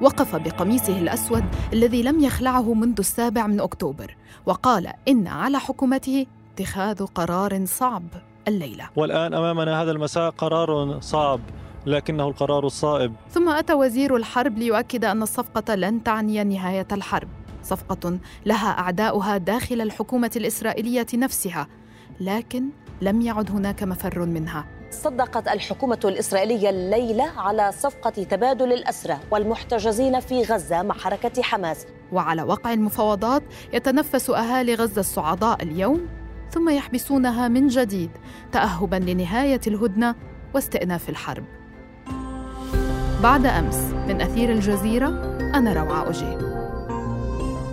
وقف بقميصه الأسود الذي لم يخلعه منذ السابع من أكتوبر وقال إن على حكومته اتخاذ قرار صعب الليلة. والآن أمامنا هذا المساء قرار صعب لكنه القرار الصائب. ثم أتى وزير الحرب ليؤكد أن الصفقة لن تعني نهاية الحرب. صفقة لها أعداؤها داخل الحكومة الإسرائيلية نفسها لكن لم يعد هناك مفر منها. صدقت الحكومة الإسرائيلية الليلة على صفقة تبادل الأسرى والمحتجزين في غزة مع حركة حماس. وعلى وقع المفاوضات يتنفس أهالي غزة الصعداء اليوم ثم يحبسونها من جديد تأهبا لنهاية الهدنة واستئناف الحرب. بعد أمس من أثير الجزيرة أنا روعة أجي.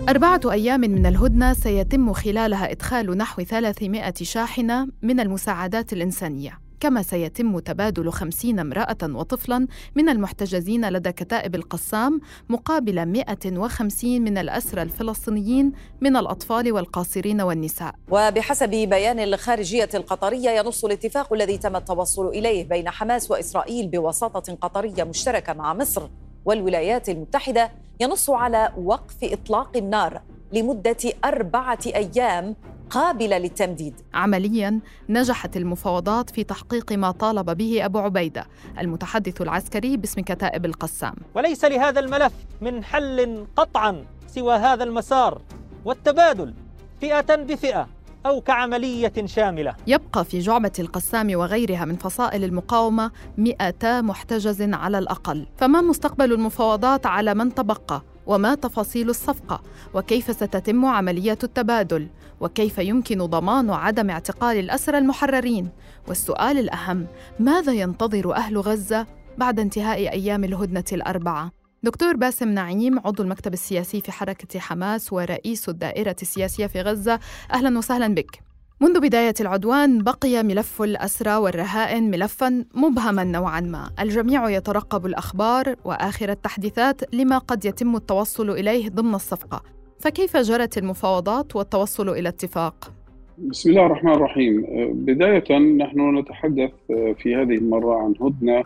أربعة أيام من الهدنة سيتم خلالها إدخال نحو 300 شاحنة من المساعدات الإنسانية. كما سيتم تبادل خمسين امرأة وطفلا من المحتجزين لدى كتائب القسام مقابل 150 من الأسرى الفلسطينيين من الأطفال والقاصرين والنساء. وبحسب بيان الخارجية القطرية ينص الاتفاق الذي تم التوصل إليه بين حماس وإسرائيل بوساطة قطرية مشتركة مع مصر والولايات المتحدة ينص على وقف إطلاق النار لمدة أربعة أيام قابلة للتمديد. عمليا نجحت المفاوضات في تحقيق ما طالب به أبو عبيدة المتحدث العسكري باسم كتائب القسام. وليس لهذا الملف من حل قطعا سوى هذا المسار والتبادل فئة بفئة أو كعملية شاملة. يبقى في جعبة القسام وغيرها من فصائل المقاومة مئتا محتجز على الأقل. فما مستقبل المفاوضات على من تبقى؟ وما تفاصيل الصفقة وكيف ستتم عملية التبادل وكيف يمكن ضمان عدم اعتقال الأسرى المحررين؟ والسؤال الأهم ماذا ينتظر أهل غزة بعد انتهاء أيام الهدنة الأربعة؟ دكتور باسم نعيم عضو المكتب السياسي في حركة حماس ورئيس الدائرة السياسية في غزة أهلا وسهلا بك. منذ بداية العدوان بقي ملف الأسرى والرهائن ملفا مبهما نوعا ما. الجميع يترقب الأخبار وآخر التحديثات لما قد يتم التوصل إليه ضمن الصفقة. فكيف جرت المفاوضات والتوصل إلى اتفاق؟ بسم الله الرحمن الرحيم. بداية نحن نتحدث في هذه المرة عن هدنة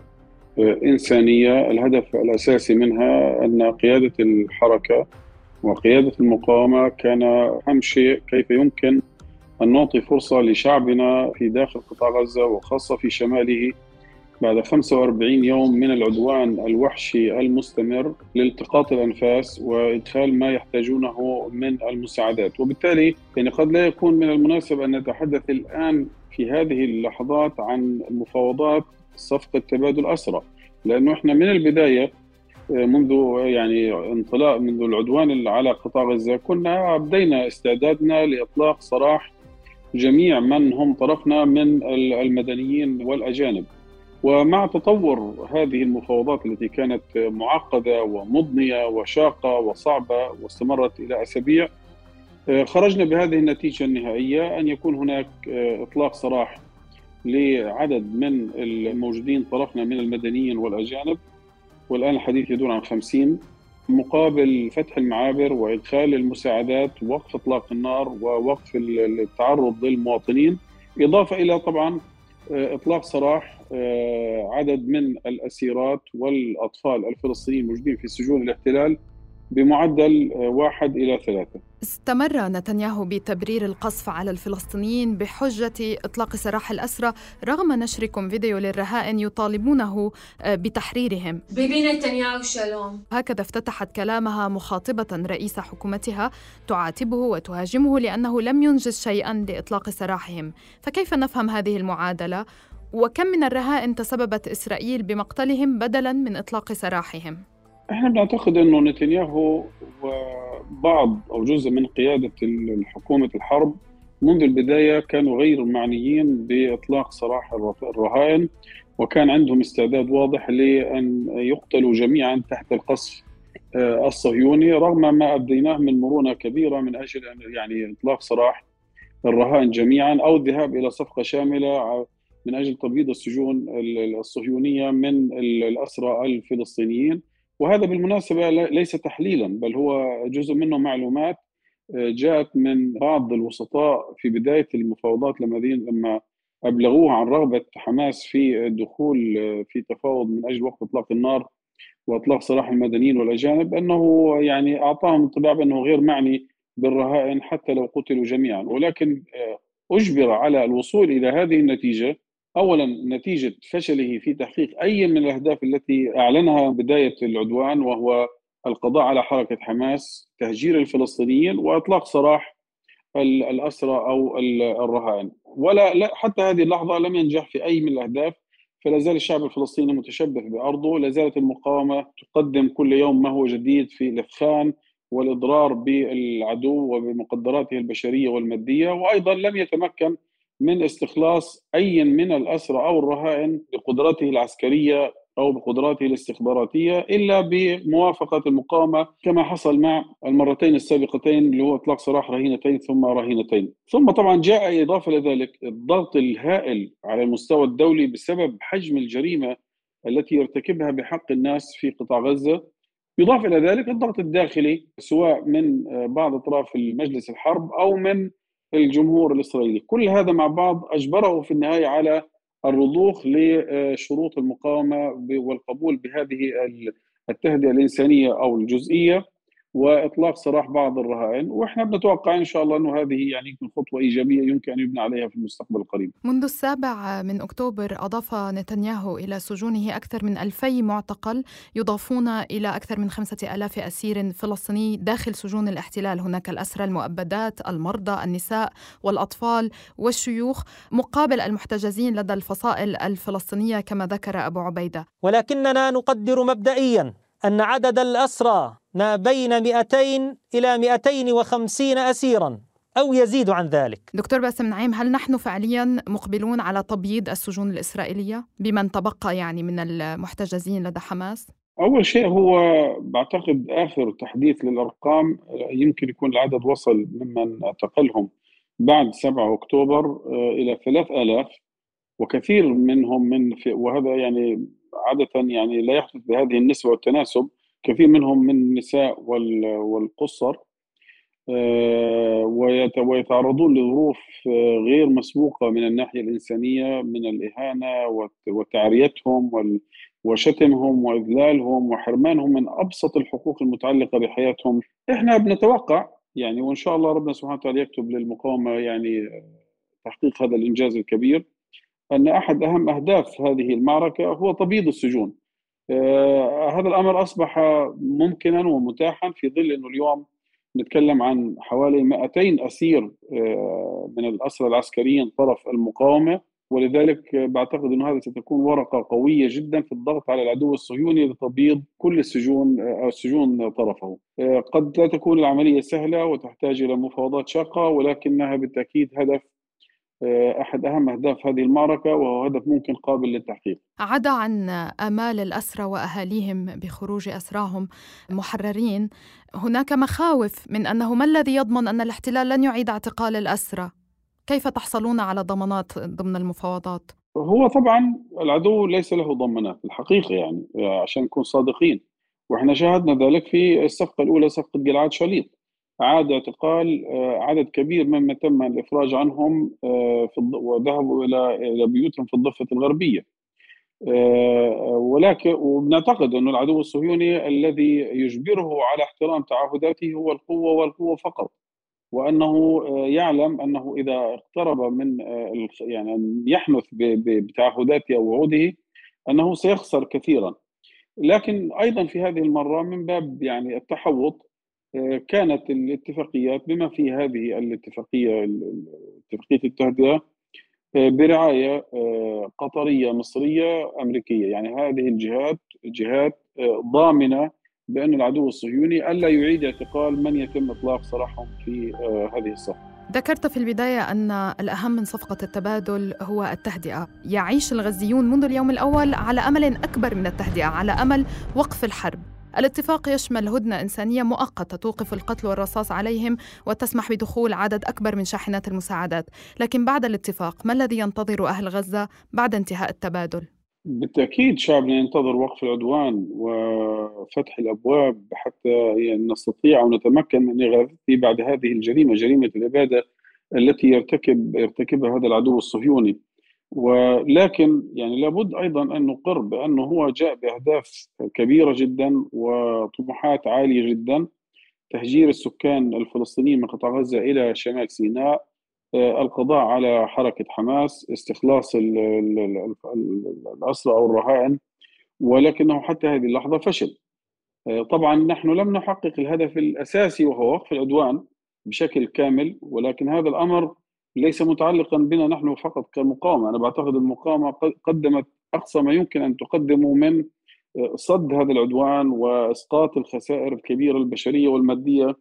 إنسانية. الهدف الأساسي منها أن قيادة الحركة وقيادة المقاومة كان أهم شيء كيف يمكن أن نعطي فرصة لشعبنا في داخل قطاع غزة وخاصة في شماله بعد 45 يوم من العدوان الوحشي المستمر لالتقاط الأنفاس وإدخال ما يحتاجونه من المساعدات. وبالتالي يعني قد لا يكون من المناسب أن نتحدث الآن في هذه اللحظات عن مفاوضات صفقة تبادل أسرى لأنه إحنا من البداية منذ يعني انطلاق منذ العدوان على قطاع غزة كنا بدينا استعدادنا لإطلاق سراح جميع من هم طرفنا من المدنيين والأجانب. ومع تطور هذه المفاوضات التي كانت معقدة ومضنية وشاقة وصعبة واستمرت إلى أسابيع خرجنا بهذه النتيجة النهائية أن يكون هناك إطلاق سراح لعدد من الموجودين طرفنا من المدنيين والأجانب. والآن الحديث يدور عن 50 مقابل فتح المعابر وإدخال المساعدات ووقف إطلاق النار ووقف التعرض للمواطنين إضافة إلى طبعا إطلاق سراح عدد من الأسيرات والأطفال الفلسطينيين الموجودين في سجون الاحتلال بمعدل واحد إلى ثلاثة استمر نتنياهو بتبرير القصف على الفلسطينيين بحجة إطلاق سراح الأسرى رغم نشركم فيديو للرهائن يطالبونه بتحريرهم بيبي نتنياهو شالوم هكذا افتتحت كلامها مخاطبة رئيس حكومتها تعاتبه وتهاجمه لأنه لم ينجز شيئا لإطلاق سراحهم فكيف نفهم هذه المعادلة؟ وكم من الرهائن تسببت إسرائيل بمقتلهم بدلا من إطلاق سراحهم؟ إحنا بنعتقد انه نتنياهو وبعض أو جزء من قيادة حكومه الحرب منذ البداية كانوا غير معنيين بإطلاق سراح الرهائن وكان عندهم استعداد واضح لأن يقتلوا جميعا تحت القصف الصهيوني رغم ما أبديناه من مرونة كبيرة من أجل يعني إطلاق سراح الرهائن جميعا أو الذهاب إلى صفقة شاملة من أجل تبييض السجون الصهيونية من الأسرى الفلسطينيين. وهذا بالمناسبة ليس تحليلا بل هو جزء منه معلومات جاءت من بعض الوسطاء في بداية المفاوضات لما لما أبلغوه عن رغبة حماس في الدخول في تفاوض من أجل وقف إطلاق النار وإطلاق سراح المدنيين والأجانب أنه يعني أعطاهم انطباع بأنه غير معني بالرهائن حتى لو قتلوا جميعا. ولكن آه، أجبر على الوصول إلى هذه النتيجة اولا نتيجة فشله في تحقيق أي من الأهداف التي أعلنها بداية العدوان وهو القضاء على حركة حماس، تهجير الفلسطينيين وإطلاق سراح الأسرى أو الرهائن، ولا لا حتى هذه اللحظة لم ينجح في أي من الأهداف فلا زال الشعب الفلسطيني متشبث بأرضه، لا زالت المقاومة تقدم كل يوم ما هو جديد في الإفخان والإضرار بالعدو وبمقدراته البشرية والمادية، وأيضا لم يتمكن من استخلاص أي من الأسرى أو الرهائن بقدرته العسكرية أو بقدراته الاستخباراتية إلا بموافقة المقاومة كما حصل مع المرتين السابقتين اللي هو إطلاق سراح رهينتين ثم رهينتين، ثم طبعا جاء إضافة لذلك الضغط الهائل على المستوى الدولي بسبب حجم الجريمة التي يرتكبها بحق الناس في قطاع غزة. يضاف إلى ذلك الضغط الداخلي سواء من بعض أطراف المجلس الحرب أو من الجمهور الإسرائيلي، كل هذا مع بعض أجبره في النهاية على الرضوخ لشروط المقاومة والقبول بهذه التهدئة الإنسانية أو الجزئية. وإطلاق سراح بعض الرهائن وإحنا بنتوقع إن شاء الله إنه هذه يعني يمكن خطوة إيجابية يمكن أن يبنى عليها في المستقبل القريب. منذ السابع من أكتوبر أضاف نتنياهو إلى سجونه أكثر من ألفي معتقل يضافون إلى أكثر من خمسة ألاف أسير فلسطيني داخل سجون الاحتلال هناك الأسرى المؤبدات المرضى النساء والأطفال والشيوخ مقابل المحتجزين لدى الفصائل الفلسطينية كما ذكر أبو عبيدة. ولكننا نقدر مبدئيا أن عدد الأسرى ما بين 200 إلى 250 أسيرا أو يزيد عن ذلك دكتور باسم نعيم هل نحن فعليا مقبلون على تبييض السجون الإسرائيلية بمن تبقى يعني من المحتجزين لدى حماس؟ أول شيء هو بعتقد آخر تحديث للأرقام يمكن يكون العدد وصل ممن اعتقلهم بعد 7 أكتوبر آه، إلى 3000 وكثير منهم من وهذا يعني عادة يعني لا يحدث بهذه النسبة والتناسب كثير منهم من النساء والقصر آه، ويتعرضون لظروف آه، غير مسبوقة من الناحية الإنسانية من الإهانة وتعريتهم وشتمهم وإذلالهم وحرمانهم من أبسط الحقوق المتعلقة بحياتهم. إحنا بنتوقع يعني وإن شاء الله ربنا سبحانه وتعالى يكتب للمقاومة يعني آه، تحقيق هذا الإنجاز الكبير أن أحد أهم أهداف هذه المعركة هو تبييض السجون. هذا الأمر أصبح ممكنا ومتاحا في ظل أنه اليوم نتكلم عن حوالي 200 أسير آه من الأسرى العسكريين طرف المقاومة. ولذلك بعتقد أنه هذا ستكون ورقة قوية جدا في الضغط على العدو الصهيوني لتبييض كل السجون أو السجون طرفه. آه، قد لا تكون العملية سهلة وتحتاج إلى مفاوضات شاقة ولكنها بالتأكيد هدف آه، أحد أهم أهداف هذه المعركة وهو هدف ممكن قابل للتحقيق. عدا عن آمال الأسرى وأهاليهم بخروج أسراهم محررين، هناك مخاوف من أنه ما الذي يضمن أن الاحتلال لن يعيد اعتقال الأسرى؟ كيف تحصلون على ضمانات ضمن المفاوضات؟ هو طبعا العدو ليس له ضمانات الحقيقة يعني عشان نكون صادقين وإحنا شاهدنا ذلك في الصفقة الأولى صفقة جلعاد شليط عاد اعتقال آه، عدد كبير ممن تم الإفراج عنهم آه، وذهبوا إلى إلى بيوتهم في الضفة الغربية. آه، ولكن وبنعتقد انه العدو الصهيوني الذي يجبره على احترام تعهداته هو القوة والقوة فقط. وأنه يعلم أنه إذا اقترب من يعني أن يحنث بتعهداته أو وعوده أنه سيخسر كثيرا. لكن أيضا في هذه المرة من باب يعني التحوط كانت الاتفاقيات بما في هذه الاتفاقية اتفاقية التهدئة برعاية آه، قطرية مصرية أمريكية. يعني هذه الجهات جهات آه، ضامنة بأن العدو الصهيوني ألا يعيد اعتقال من يتم إطلاق سراحهم في آه، هذه الصفقه ذكرت في البداية أن الأهم من صفقة التبادل هو التهدئة. يعيش الغزيون منذ اليوم الأول على أمل أكبر من التهدئة على أمل وقف الحرب. الاتفاق يشمل هدنة إنسانية مؤقتة توقف القتل والرصاص عليهم وتسمح بدخول عدد أكبر من شاحنات المساعدات لكن بعد الاتفاق ما الذي ينتظر أهل غزة بعد انتهاء التبادل؟ بالتأكيد شعبنا ينتظر وقف العدوان وفتح الأبواب حتى نستطيع أو نتمكن من إغاثته بعد هذه الجريمة جريمة الإبادة التي يرتكب يرتكبها هذا العدو الصهيوني ولكن يعني لابد أيضا أن نقر بأنه هو جاء بأهداف كبيرة جدا وطموحات عالية جدا. تهجير السكان الفلسطينيين من قطاع غزة إلى شمال سيناء آه، القضاء على حركة حماس استخلاص الاسرى أو الرهائن ولكنه حتى هذه اللحظة فشل. آه، طبعا نحن لم نحقق الهدف الأساسي وهو وقف العدوان بشكل كامل ولكن هذا الأمر ليس متعلقا بنا نحن فقط كمقاومة، أنا بعتقد المقاومة قدمت أقصى ما يمكن أن تقدمه من آه، صد هذا العدوان وإسقاط الخسائر الكبيرة البشرية والمادية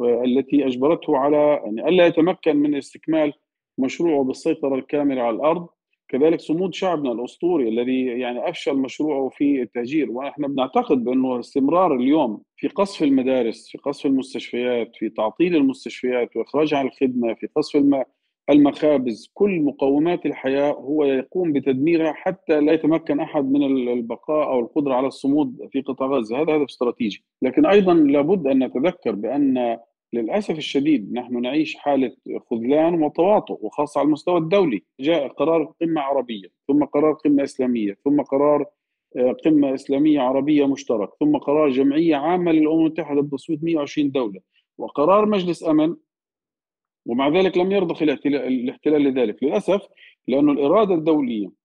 آه، التي أجبرته على يعني ألا يتمكن من استكمال مشروعه بالسيطرة الكاملة على الأرض. كذلك صمود شعبنا الأسطوري الذي يعني أفشل مشروعه في التهجير. ونحن بنعتقد بأنه استمرار اليوم في قصف المدارس في قصف المستشفيات في تعطيل المستشفيات واخراجها عن الخدمة في قصف الم... المخابز كل مقومات الحياة هو يقوم بتدميرها حتى لا يتمكن أحد من البقاء أو القدرة على الصمود في قطاع غزة. هذا هدف استراتيجي. لكن أيضا لابد أن نتذكر بأن للأسف الشديد نحن نعيش حالة خذلان وتواطؤ وخاصة على المستوى الدولي. جاء قرار قمة عربية ثم قرار قمة إسلامية ثم قرار آه، قمة إسلامية عربية مشترك ثم قرار جمعية عامة للأمم المتحدة بتصويت 120 دولة وقرار مجلس أمن ومع ذلك لم يرضخ الاحتلال لذلك. للأسف لأنه الإرادة الدولية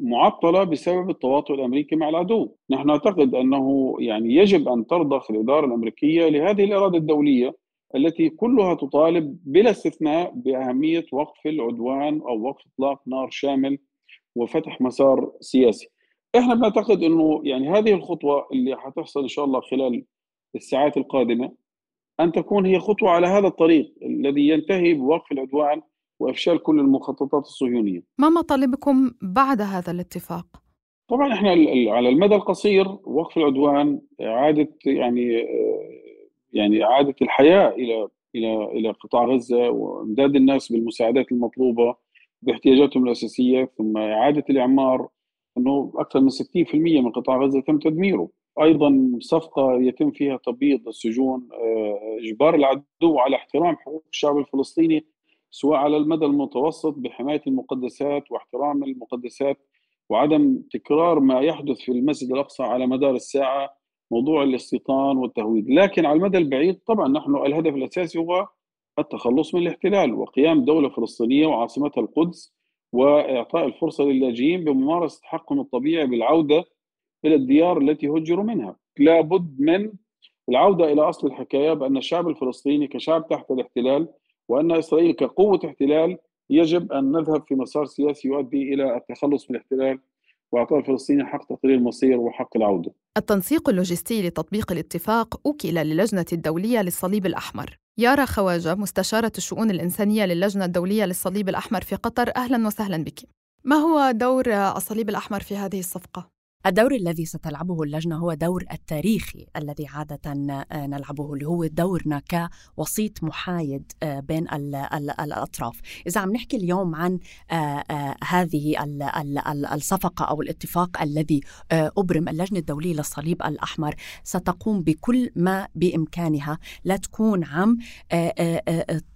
معطلة بسبب التواطؤ الأمريكي مع العدو. نحن نعتقد أنه يعني يجب أن ترضخ الإدارة الأمريكية لهذه الإرادة الدولية التي كلها تطالب بلا استثناء بأهمية وقف العدوان أو وقف إطلاق نار شامل وفتح مسار سياسي. إحنا بنعتقد أنه يعني هذه الخطوة اللي حتحصل إن شاء الله خلال الساعات القادمة أن تكون هي خطوة على هذا الطريق الذي ينتهي بوقف العدوان وإفشال كل المخططات الصهيونية. ما مطالبكم بعد هذا الاتفاق؟ طبعا إحنا على المدى القصير وقف العدوان إعادة يعني يعني إعادة الحياة إلى إلى إلى قطاع غزة وإمداد الناس بالمساعدات المطلوبة باحتياجاتهم الأساسية ثم إعادة الإعمار إنه أكثر من 60% من قطاع غزة تم تدميره أيضا صفقة يتم فيها تبييض السجون آه، إجبار العدو على احترام حقوق الشعب الفلسطيني سواء على المدى المتوسط بحماية المقدسات واحترام المقدسات وعدم تكرار ما يحدث في المسجد الأقصى على مدار الساعة موضوع الاستيطان والتهويد، لكن على المدى البعيد طبعا نحن الهدف الأساسي هو التخلص من الاحتلال وقيام دولة فلسطينية وعاصمتها القدس وإعطاء الفرصة للاجئين بممارسة حقهم الطبيعي بالعودة إلى الديار التي هجروا منها، لابد من العودة إلى أصل الحكاية بأن الشعب الفلسطيني كشعب تحت الاحتلال وأن إسرائيل كقوة احتلال يجب أن نذهب في مسار سياسي يؤدي إلى التخلص من الاحتلال وإعطاء الفلسطينيين حق تقرير المصير وحق العودة. التنسيق اللوجستي لتطبيق الاتفاق وكل للجنة الدولية للصليب الأحمر. يارا خواجة مستشارة الشؤون الإنسانية للجنة الدولية للصليب الأحمر في قطر، أهلا وسهلا بك. ما هو دور الصليب الأحمر في هذه الصفقة؟ الدور الذي ستلعبه اللجنة هو دور التاريخي الذي عادة آه، نلعبه اللي هو دورنا كوسيط محايد آه، بين الأطراف. إذا عم نحكي اليوم عن آه، هذه الصفقة أو الاتفاق الذي أبرم اللجنة الدولية للصليب الأحمر ستقوم بكل ما بإمكانها لا تكون عم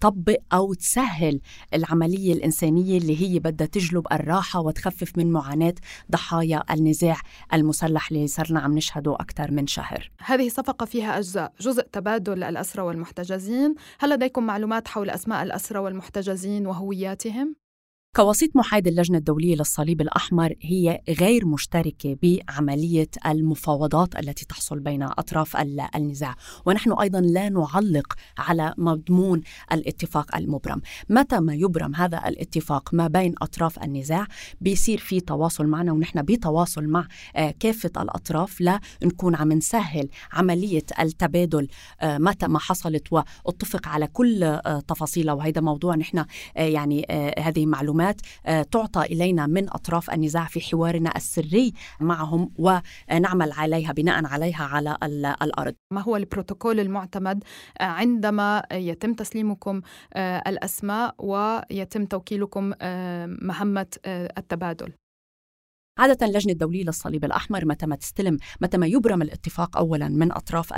تطبق أو تسهل العملية الإنسانية اللي هي بدها تجلب الراحة وتخفف من معاناة ضحايا النزاع المسلح اللي صرنا عم نشهده أكثر من شهر هذه صفقة فيها أجزاء جزء تبادل الأسرى والمحتجزين هل لديكم معلومات حول أسماء الأسرى والمحتجزين وهوياتهم؟ كوسيط محايد اللجنة الدولية للصليب الأحمر هي غير مشتركة بعملية المفاوضات التي تحصل بين أطراف النزاع. ونحن أيضا لا نعلق على مضمون الاتفاق المبرم. متى ما يبرم هذا الاتفاق ما بين أطراف النزاع بيصير في تواصل معنا ونحن بتواصل مع آه، كافة الأطراف لنكون عم نسهل عملية التبادل آه، متى ما حصلت واتفق على كل آه، تفاصيلها. وهذا موضوع نحن يعني هذه معلومات معلومات آه، تعطى إلينا من أطراف النزاع في حوارنا السري معهم ونعمل عليها بناء عليها على الأرض. ما هو البروتوكول المعتمد آه، عندما يتم تسليمكم آه، الأسماء ويتم توكيلكم مهمة التبادل؟ عادة اللجنة الدولية للصليب الأحمر متى ما تستلم متى ما يبرم الاتفاق أولا من أطراف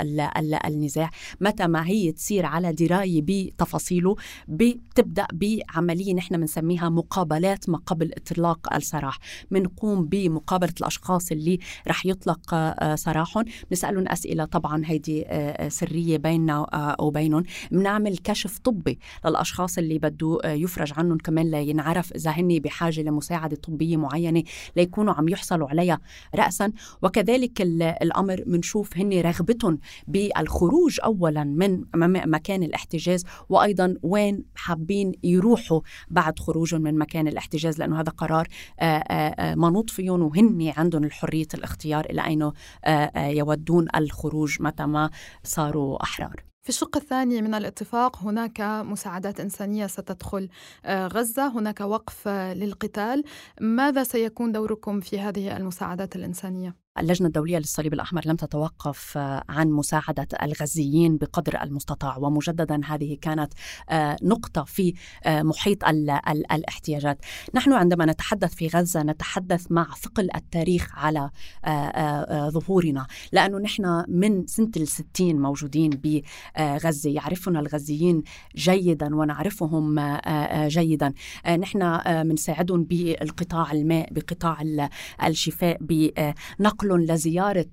النزاع متى ما هي تصير على دراية بتفاصيله بتبدأ بعملية نحن بنسميها مقابلات ما قبل إطلاق السراح. بنقوم بمقابلة الأشخاص اللي رح يطلق آه، سراحهم. بنسألهم أسئلة طبعا هيدي آه، سرية بيننا آه، وبينهم بنعمل كشف طبي للأشخاص اللي بده يفرج عنهم كمان لينعرف إذا هن بحاجة لمساعدة طبية معينة ليكون يكونوا عم يحصلوا عليها رأسا. وكذلك الأمر بنشوف هن رغبتهم بالخروج أولا من مكان الاحتجاز وأيضا وين حابين يروحوا بعد خروجهم من مكان الاحتجاز لأنه هذا قرار منوط فيهم وهن عندهم الحرية الاختيار إلى أين يودون الخروج متى ما صاروا أحرار. في الشق الثاني من الاتفاق هناك مساعدات إنسانية ستدخل آه، غزة هناك وقف للقتال ماذا سيكون دوركم في هذه المساعدات الإنسانية؟ اللجنة الدولية للصليب الأحمر لم تتوقف آه، عن مساعدة الغزيين بقدر المستطاع ومجددا هذه كانت آه، نقطة في آه، محيط الاحتياجات. نحن عندما نتحدث في غزة نتحدث مع ثقل التاريخ على ظهورنا لأنه نحن من سنة الستين موجودين بغزة يعرفنا الغزيين جيدا ونعرفهم جيدا. نحن بنساعدهم بالقطاع الماء بقطاع الشفاء بنقل نقل لزيارة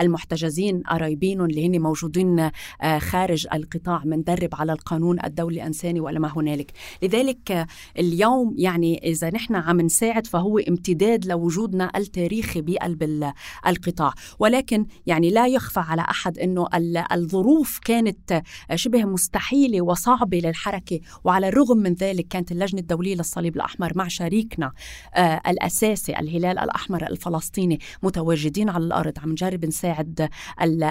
المحتجزين قرايبين اللي هن موجودين آه، خارج القطاع بندرب على القانون الدولي الإنساني ولا ما هنالك. لذلك آه، اليوم يعني إذا نحن عم نساعد فهو امتداد لوجودنا التاريخي بقلب القطاع. ولكن يعني لا يخفى على أحد أنه الظروف كانت آه، شبه مستحيلة وصعبة للحركة. وعلى الرغم من ذلك كانت اللجنة الدولية للصليب الأحمر مع شريكنا الأساسي الهلال الأحمر الفلسطيني متواجد موجودين على الأرض عم نجرب نساعد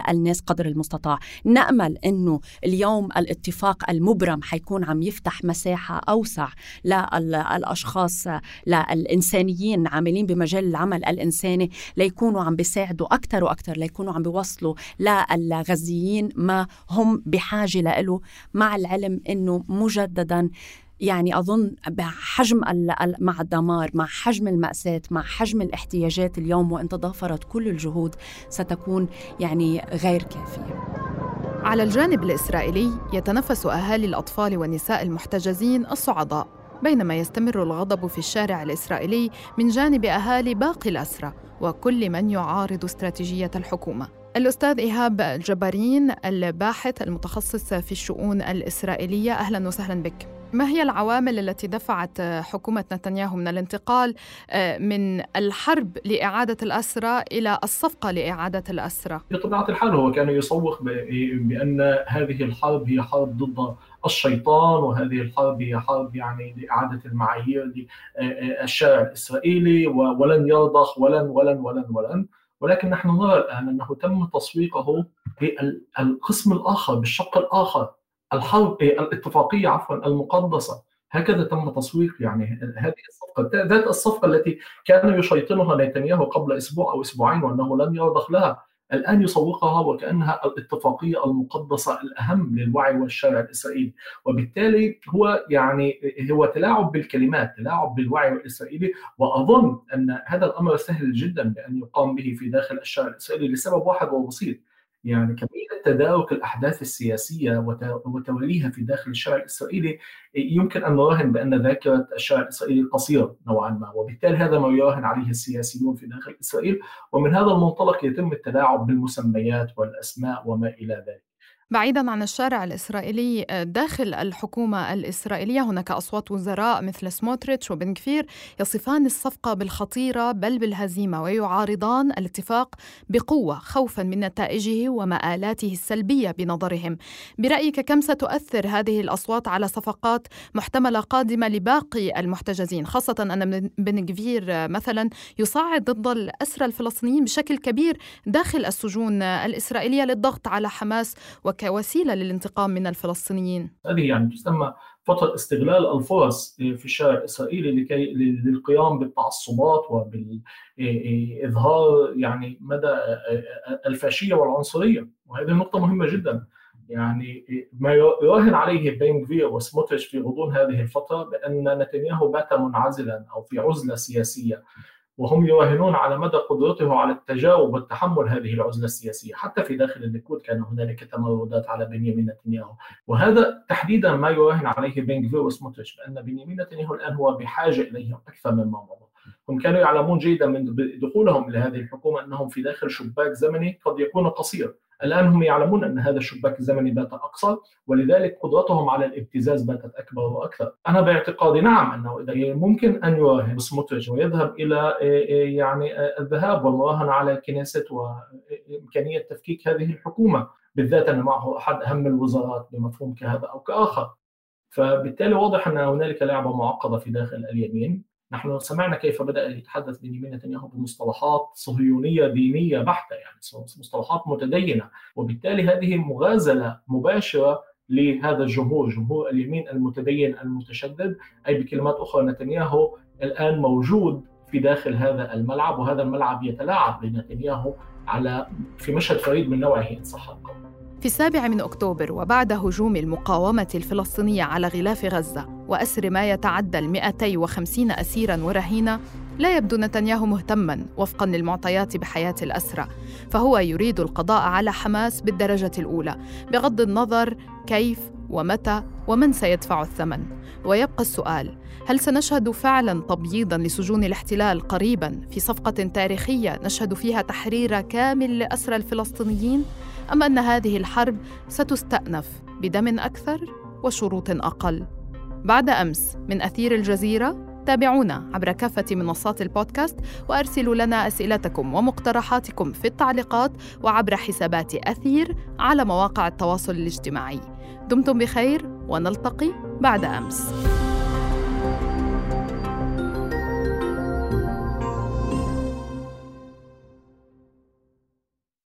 الناس قدر المستطاع. نأمل إنه اليوم الاتفاق المبرم حيكون عم يفتح مساحة أوسع للأشخاص للإنسانيين عاملين بمجال العمل الإنساني ليكونوا عم بيساعدوا أكثر وأكثر ليكونوا عم بيوصلوا للغزيين ما هم بحاجة له مع العلم إنه مجددا يعني أظن بحجم مع الدمار مع حجم المأساة مع حجم الاحتياجات اليوم وإن تضافرت كل الجهود ستكون يعني غير كافية. على الجانب الإسرائيلي يتنفس أهالي الأطفال والنساء المحتجزين الصعداء بينما يستمر الغضب في الشارع الإسرائيلي من جانب أهالي باقي الأسرى وكل من يعارض استراتيجية الحكومة. الأستاذ إيهاب الجبارين الباحث المتخصص في الشؤون الإسرائيلية أهلا وسهلا بك. ما هي العوامل التي دفعت حكومة نتنياهو من الانتقال آه، من الحرب لإعادة الأسرى إلى الصفقة لإعادة الأسرى؟ بطبيعة الحال هو كان يسوق بأن هذه الحرب هي حرب ضد الشيطان وهذه الحرب هي حرب يعني لإعادة المعايير للشارع الإسرائيلي ولن يرضخ ولن ولن ولن ولن ولكن نحن نرى الآن أنه تم تسويقه بالقسم الآخر بالشق الآخر إيه، الاتفاقية عفوا المقدسة. هكذا تم تسويق يعني هذه الصفقة. ذات الصفقة التي كان يشيطنها نتنياهو قبل أسبوع أو أسبوعين وأنه لن يرضخ لها الآن يسوقها وكأنها الاتفاقية المقدسة الأهم للوعي والشارع الإسرائيلي. وبالتالي هو يعني هو تلاعب بالكلمات تلاعب بالوعي الإسرائيلي وأظن أن هذا الأمر سهل جدا بأن يقام به في داخل الشارع الإسرائيلي لسبب واحد وبسيط. يعني كمية تدارك الأحداث السياسية وتوليها في داخل الشارع الإسرائيلي يمكن أن نراهن بأن ذاكرة الشارع الإسرائيلي قصيرة نوعا ما وبالتالي هذا ما يراهن عليه السياسيون في داخل إسرائيل ومن هذا المنطلق يتم التلاعب بالمسميات والأسماء وما إلى ذلك. بعيدا عن الشارع الإسرائيلي داخل الحكومة الإسرائيلية هناك أصوات وزراء مثل سموتريتش وبن كفير يصفان الصفقة بالخطيرة بل بالهزيمة ويعارضان الاتفاق بقوة خوفا من نتائجه ومآلاته السلبية بنظرهم. برأيك كم ستؤثر هذه الأصوات على صفقات محتملة قادمة لباقي المحتجزين خاصة أن بن كفير مثلا يصعد ضد الأسرى الفلسطينيين بشكل كبير داخل السجون الإسرائيلية للضغط على حماس وك كوسيله للانتقام من الفلسطينيين؟ هذه يعني تسمى فترة استغلال الفرص في الشارع الاسرائيلي لكي للقيام بالتعصبات وباظهار يعني مدى الفاشية والعنصرية. وهذه نقطة مهمة جدا. يعني ما يراهن عليه بين كفير وسموتريتش في غضون هذه الفترة بأن نتنياهو بات منعزلا أو في عزلة سياسية. وهم يراهنون على مدى قدرته على التجاوب والتحمل هذه العزلة السياسية، حتى في داخل الليكود كان هنالك تمردات على بنيامين نتنياهو، وهذا تحديدا ما يراهن عليه بن وسموتريتش بأن بنيامين نتنياهو الآن هو بحاجة إليهم أكثر مما مضى. هم كانوا يعلمون جيدا من دخولهم إلى هذه الحكومة أنهم في داخل شباك زمني قد يكون قصير، الآن هم يعلمون أن هذا الشباك الزمني بات أقصر ولذلك قدرتهم على الابتزاز باتت أكبر وأكثر. أنا باعتقادي نعم أنه إذا ممكن أن يراهن سموتريتش ويذهب إلى يعني الذهاب والمراهنة على الكنيست وإمكانية تفكيك هذه الحكومة بالذات أن معه أحد أهم الوزارات بمفهوم كهذا أو كآخر. فبالتالي واضح أن هنالك لعبة معقدة في داخل اليمين. نحن سمعنا كيف بدأ يتحدث بنيامين نتنياهو بمصطلحات صهيونية دينية بحتة يعني مصطلحات متدينة. وبالتالي هذه مغازلة مباشرة لهذا الجمهور جمهور اليمين المتدين المتشدد أي بكلمات أخرى نتنياهو الآن موجود في داخل هذا الملعب وهذا الملعب يتلاعب لنتنياهو على في مشهد فريد من نوعه إن صح؟ القول في السابع من أكتوبر وبعد هجوم المقاومة الفلسطينية على غلاف غزة وأسر ما يتعدى ال 250 أسيراً ورهينة لا يبدو نتنياهو مهتماً وفقاً للمعطيات بحياة الأسرى فهو يريد القضاء على حماس بالدرجة الأولى بغض النظر كيف ومتى ومن سيدفع الثمن؟ ويبقى السؤال هل سنشهد فعلا تبييضا لسجون الاحتلال قريبا في صفقة تاريخية نشهد فيها تحرير كامل لاسرى الفلسطينيين؟ أم أن هذه الحرب ستستأنف بدم أكثر وشروط أقل؟ بعد أمس من أثير الجزيرة تابعونا عبر كافة منصات البودكاست وأرسلوا لنا أسئلتكم ومقترحاتكم في التعليقات وعبر حسابات أثير على مواقع التواصل الاجتماعي. دمتم بخير ونلتقي بعد أمس.